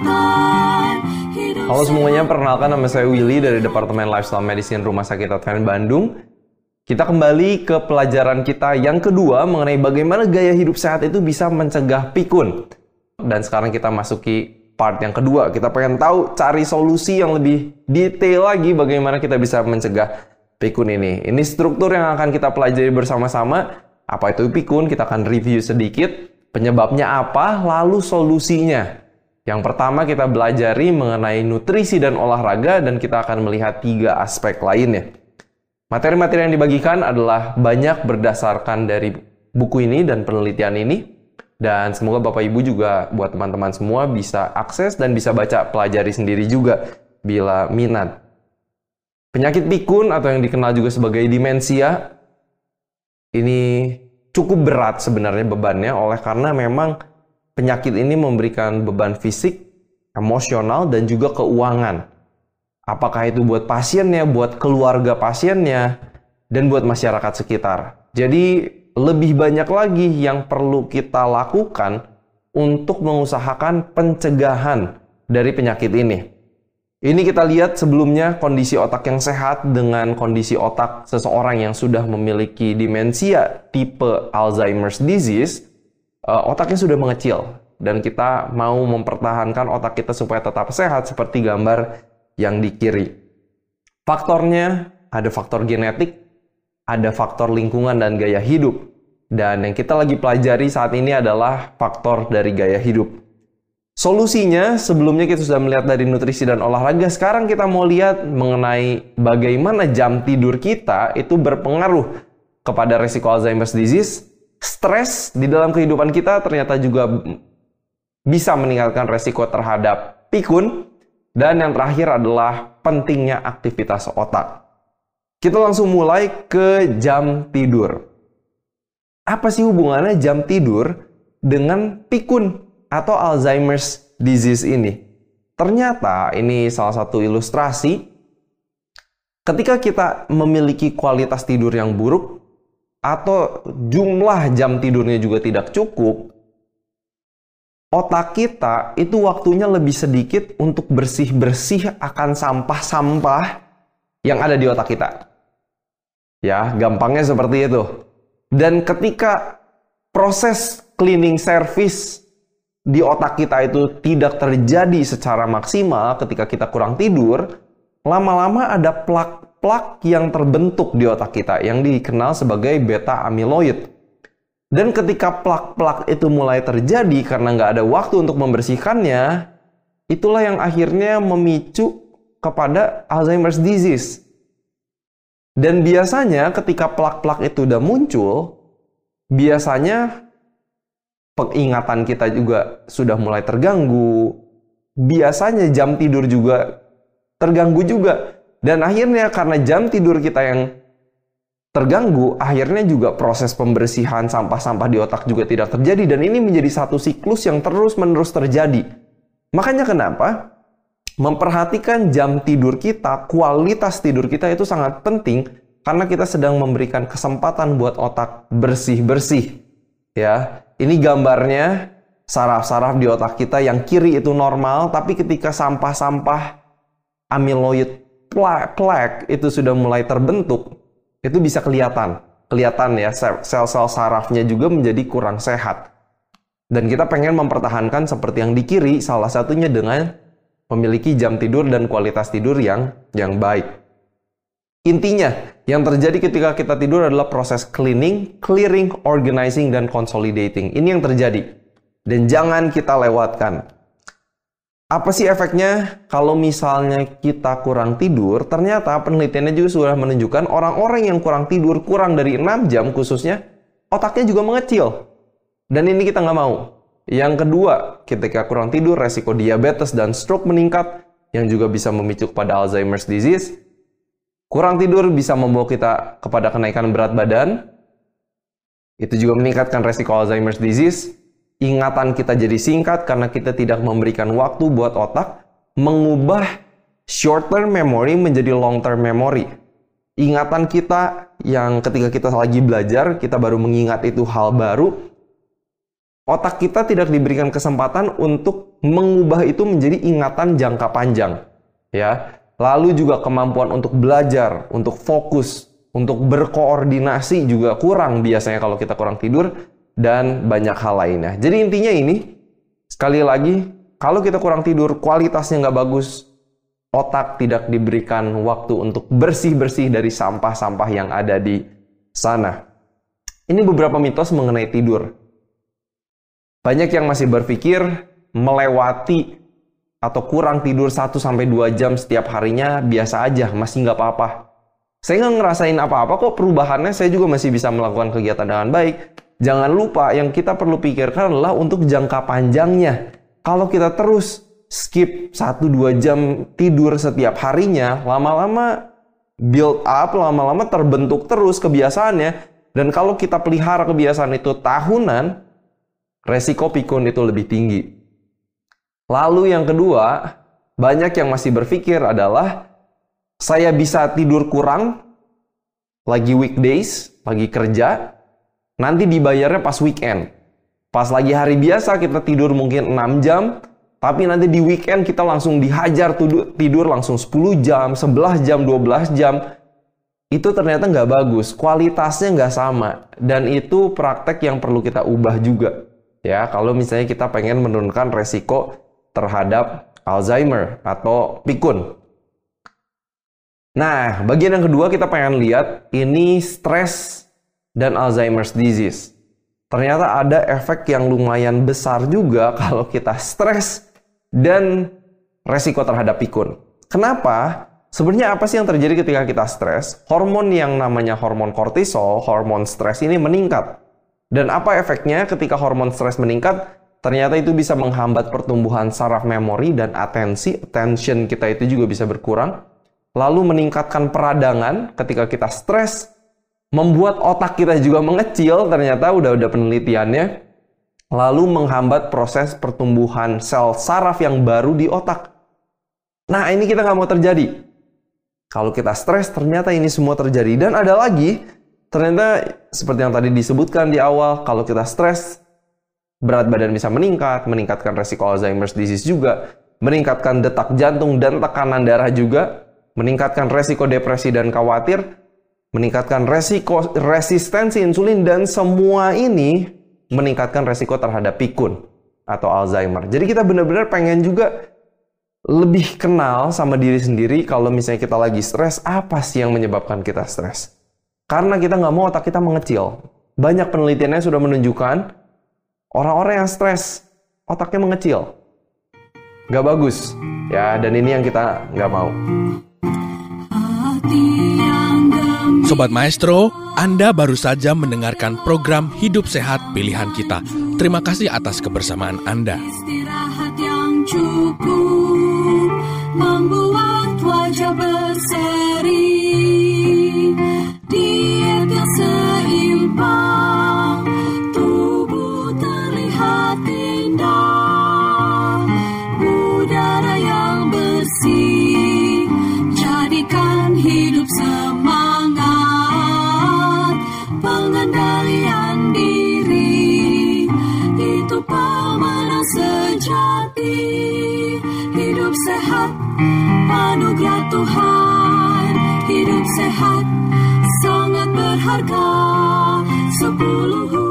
Halo semuanya, perkenalkan nama saya Willy dari Departemen Lifestyle Medicine Rumah Sakit Advent Bandung. Kita kembali ke pelajaran kita yang kedua mengenai bagaimana gaya hidup sehat itu bisa mencegah pikun. Dan sekarang kita masuki part yang kedua. Kita pengen tahu cari solusi yang lebih detail lagi bagaimana kita bisa mencegah pikun ini. Ini struktur yang akan kita pelajari bersama-sama. Apa itu pikun? Kita akan review sedikit. Penyebabnya apa? Lalu solusinya. Yang pertama kita belajari mengenai nutrisi dan olahraga dan kita akan melihat tiga aspek lainnya. Materi-materi yang dibagikan adalah banyak berdasarkan dari buku ini dan penelitian ini. Dan semoga Bapak Ibu juga buat teman-teman semua bisa akses dan bisa baca pelajari sendiri juga bila minat. Penyakit pikun atau yang dikenal juga sebagai demensia ini cukup berat sebenarnya bebannya oleh karena memang penyakit ini memberikan beban fisik, emosional, dan juga keuangan. Apakah itu buat pasiennya, buat keluarga pasiennya, dan buat masyarakat sekitar. Jadi lebih banyak lagi yang perlu kita lakukan untuk mengusahakan pencegahan dari penyakit ini. Ini kita lihat sebelumnya kondisi otak yang sehat dengan kondisi otak seseorang yang sudah memiliki demensia tipe Alzheimer's disease, eh, otaknya sudah mengecil dan kita mau mempertahankan otak kita supaya tetap sehat seperti gambar yang di kiri. Faktornya ada faktor genetik, ada faktor lingkungan dan gaya hidup. Dan yang kita lagi pelajari saat ini adalah faktor dari gaya hidup. Solusinya, sebelumnya kita sudah melihat dari nutrisi dan olahraga. Sekarang kita mau lihat mengenai bagaimana jam tidur kita itu berpengaruh kepada resiko Alzheimer's disease. Stres di dalam kehidupan kita ternyata juga bisa meningkatkan resiko terhadap pikun. Dan yang terakhir adalah pentingnya aktivitas otak. Kita langsung mulai ke jam tidur. Apa sih hubungannya jam tidur dengan pikun atau Alzheimer's disease ini? Ternyata ini salah satu ilustrasi ketika kita memiliki kualitas tidur yang buruk atau jumlah jam tidurnya juga tidak cukup, otak kita itu waktunya lebih sedikit untuk bersih-bersih akan sampah-sampah yang ada di otak kita. Ya, gampangnya seperti itu. Dan ketika proses cleaning service di otak kita itu tidak terjadi secara maksimal ketika kita kurang tidur, lama-lama ada plak-plak yang terbentuk di otak kita yang dikenal sebagai beta amyloid. Dan ketika plak-plak itu mulai terjadi karena nggak ada waktu untuk membersihkannya, itulah yang akhirnya memicu kepada Alzheimer's disease. Dan biasanya ketika plak-plak itu udah muncul, biasanya pengingatan kita juga sudah mulai terganggu. Biasanya jam tidur juga terganggu juga. Dan akhirnya karena jam tidur kita yang terganggu, akhirnya juga proses pembersihan sampah-sampah di otak juga tidak terjadi dan ini menjadi satu siklus yang terus-menerus terjadi. Makanya kenapa memperhatikan jam tidur kita, kualitas tidur kita itu sangat penting karena kita sedang memberikan kesempatan buat otak bersih-bersih. Ya, ini gambarnya saraf-saraf di otak kita yang kiri itu normal, tapi ketika sampah-sampah amyloid plaque itu sudah mulai terbentuk, itu bisa kelihatan. Kelihatan ya, sel-sel sarafnya juga menjadi kurang sehat. Dan kita pengen mempertahankan seperti yang di kiri, salah satunya dengan memiliki jam tidur dan kualitas tidur yang yang baik. Intinya, yang terjadi ketika kita tidur adalah proses cleaning, clearing, organizing, dan consolidating. Ini yang terjadi. Dan jangan kita lewatkan. Apa sih efeknya kalau misalnya kita kurang tidur? Ternyata penelitiannya juga sudah menunjukkan orang-orang yang kurang tidur kurang dari 6 jam khususnya, otaknya juga mengecil. Dan ini kita nggak mau. Yang kedua, ketika kurang tidur, resiko diabetes dan stroke meningkat, yang juga bisa memicu kepada Alzheimer's disease. Kurang tidur bisa membawa kita kepada kenaikan berat badan. Itu juga meningkatkan resiko Alzheimer's disease. Ingatan kita jadi singkat karena kita tidak memberikan waktu buat otak mengubah short term memory menjadi long term memory. Ingatan kita yang ketika kita lagi belajar, kita baru mengingat itu hal baru, otak kita tidak diberikan kesempatan untuk mengubah itu menjadi ingatan jangka panjang. Ya. Lalu juga kemampuan untuk belajar, untuk fokus, untuk berkoordinasi juga kurang biasanya kalau kita kurang tidur dan banyak hal lainnya. Jadi intinya ini, sekali lagi, kalau kita kurang tidur, kualitasnya nggak bagus, otak tidak diberikan waktu untuk bersih-bersih dari sampah-sampah yang ada di sana. Ini beberapa mitos mengenai tidur. Banyak yang masih berpikir melewati atau kurang tidur 1 sampai 2 jam setiap harinya biasa aja, masih nggak apa-apa. Saya nggak ngerasain apa-apa kok perubahannya, saya juga masih bisa melakukan kegiatan dengan baik. Jangan lupa yang kita perlu pikirkan adalah untuk jangka panjangnya. Kalau kita terus skip 1-2 jam tidur setiap harinya, lama-lama build up, lama-lama terbentuk terus kebiasaannya. Dan kalau kita pelihara kebiasaan itu tahunan, resiko pikun itu lebih tinggi. Lalu yang kedua, banyak yang masih berpikir adalah saya bisa tidur kurang lagi weekdays, lagi kerja, nanti dibayarnya pas weekend. Pas lagi hari biasa kita tidur mungkin 6 jam, tapi nanti di weekend kita langsung dihajar tidur langsung 10 jam, 11 jam, 12 jam. Itu ternyata nggak bagus, kualitasnya nggak sama. Dan itu praktek yang perlu kita ubah juga ya kalau misalnya kita pengen menurunkan resiko terhadap Alzheimer atau pikun. Nah, bagian yang kedua kita pengen lihat ini stres dan Alzheimer's disease. Ternyata ada efek yang lumayan besar juga kalau kita stres dan resiko terhadap pikun. Kenapa? Sebenarnya apa sih yang terjadi ketika kita stres? Hormon yang namanya hormon kortisol, hormon stres ini meningkat. Dan apa efeknya ketika hormon stres meningkat? Ternyata itu bisa menghambat pertumbuhan saraf memori dan atensi, attention kita itu juga bisa berkurang. Lalu meningkatkan peradangan ketika kita stres, membuat otak kita juga mengecil, ternyata udah-udah penelitiannya. Lalu menghambat proses pertumbuhan sel saraf yang baru di otak. Nah ini kita nggak mau terjadi. Kalau kita stres, ternyata ini semua terjadi. Dan ada lagi, ternyata seperti yang tadi disebutkan di awal, kalau kita stres, berat badan bisa meningkat, meningkatkan resiko Alzheimer's disease juga, meningkatkan detak jantung dan tekanan darah juga, meningkatkan resiko depresi dan khawatir, meningkatkan resiko resistensi insulin dan semua ini meningkatkan resiko terhadap pikun atau Alzheimer. Jadi kita benar-benar pengen juga lebih kenal sama diri sendiri kalau misalnya kita lagi stres, apa sih yang menyebabkan kita stres? Karena kita nggak mau otak kita mengecil. Banyak penelitiannya sudah menunjukkan orang-orang yang stres, otaknya mengecil. Nggak bagus. Ya, dan ini yang kita nggak mau. Sobat Maestro, Anda baru saja mendengarkan program Hidup Sehat Pilihan Kita. Terima kasih atas kebersamaan Anda. Istirahat yang cukup membuat wajah berseri. Diet yang seimbang, sejati, hidup sehat, anugerah Tuhan, hidup sehat sangat berharga sepuluh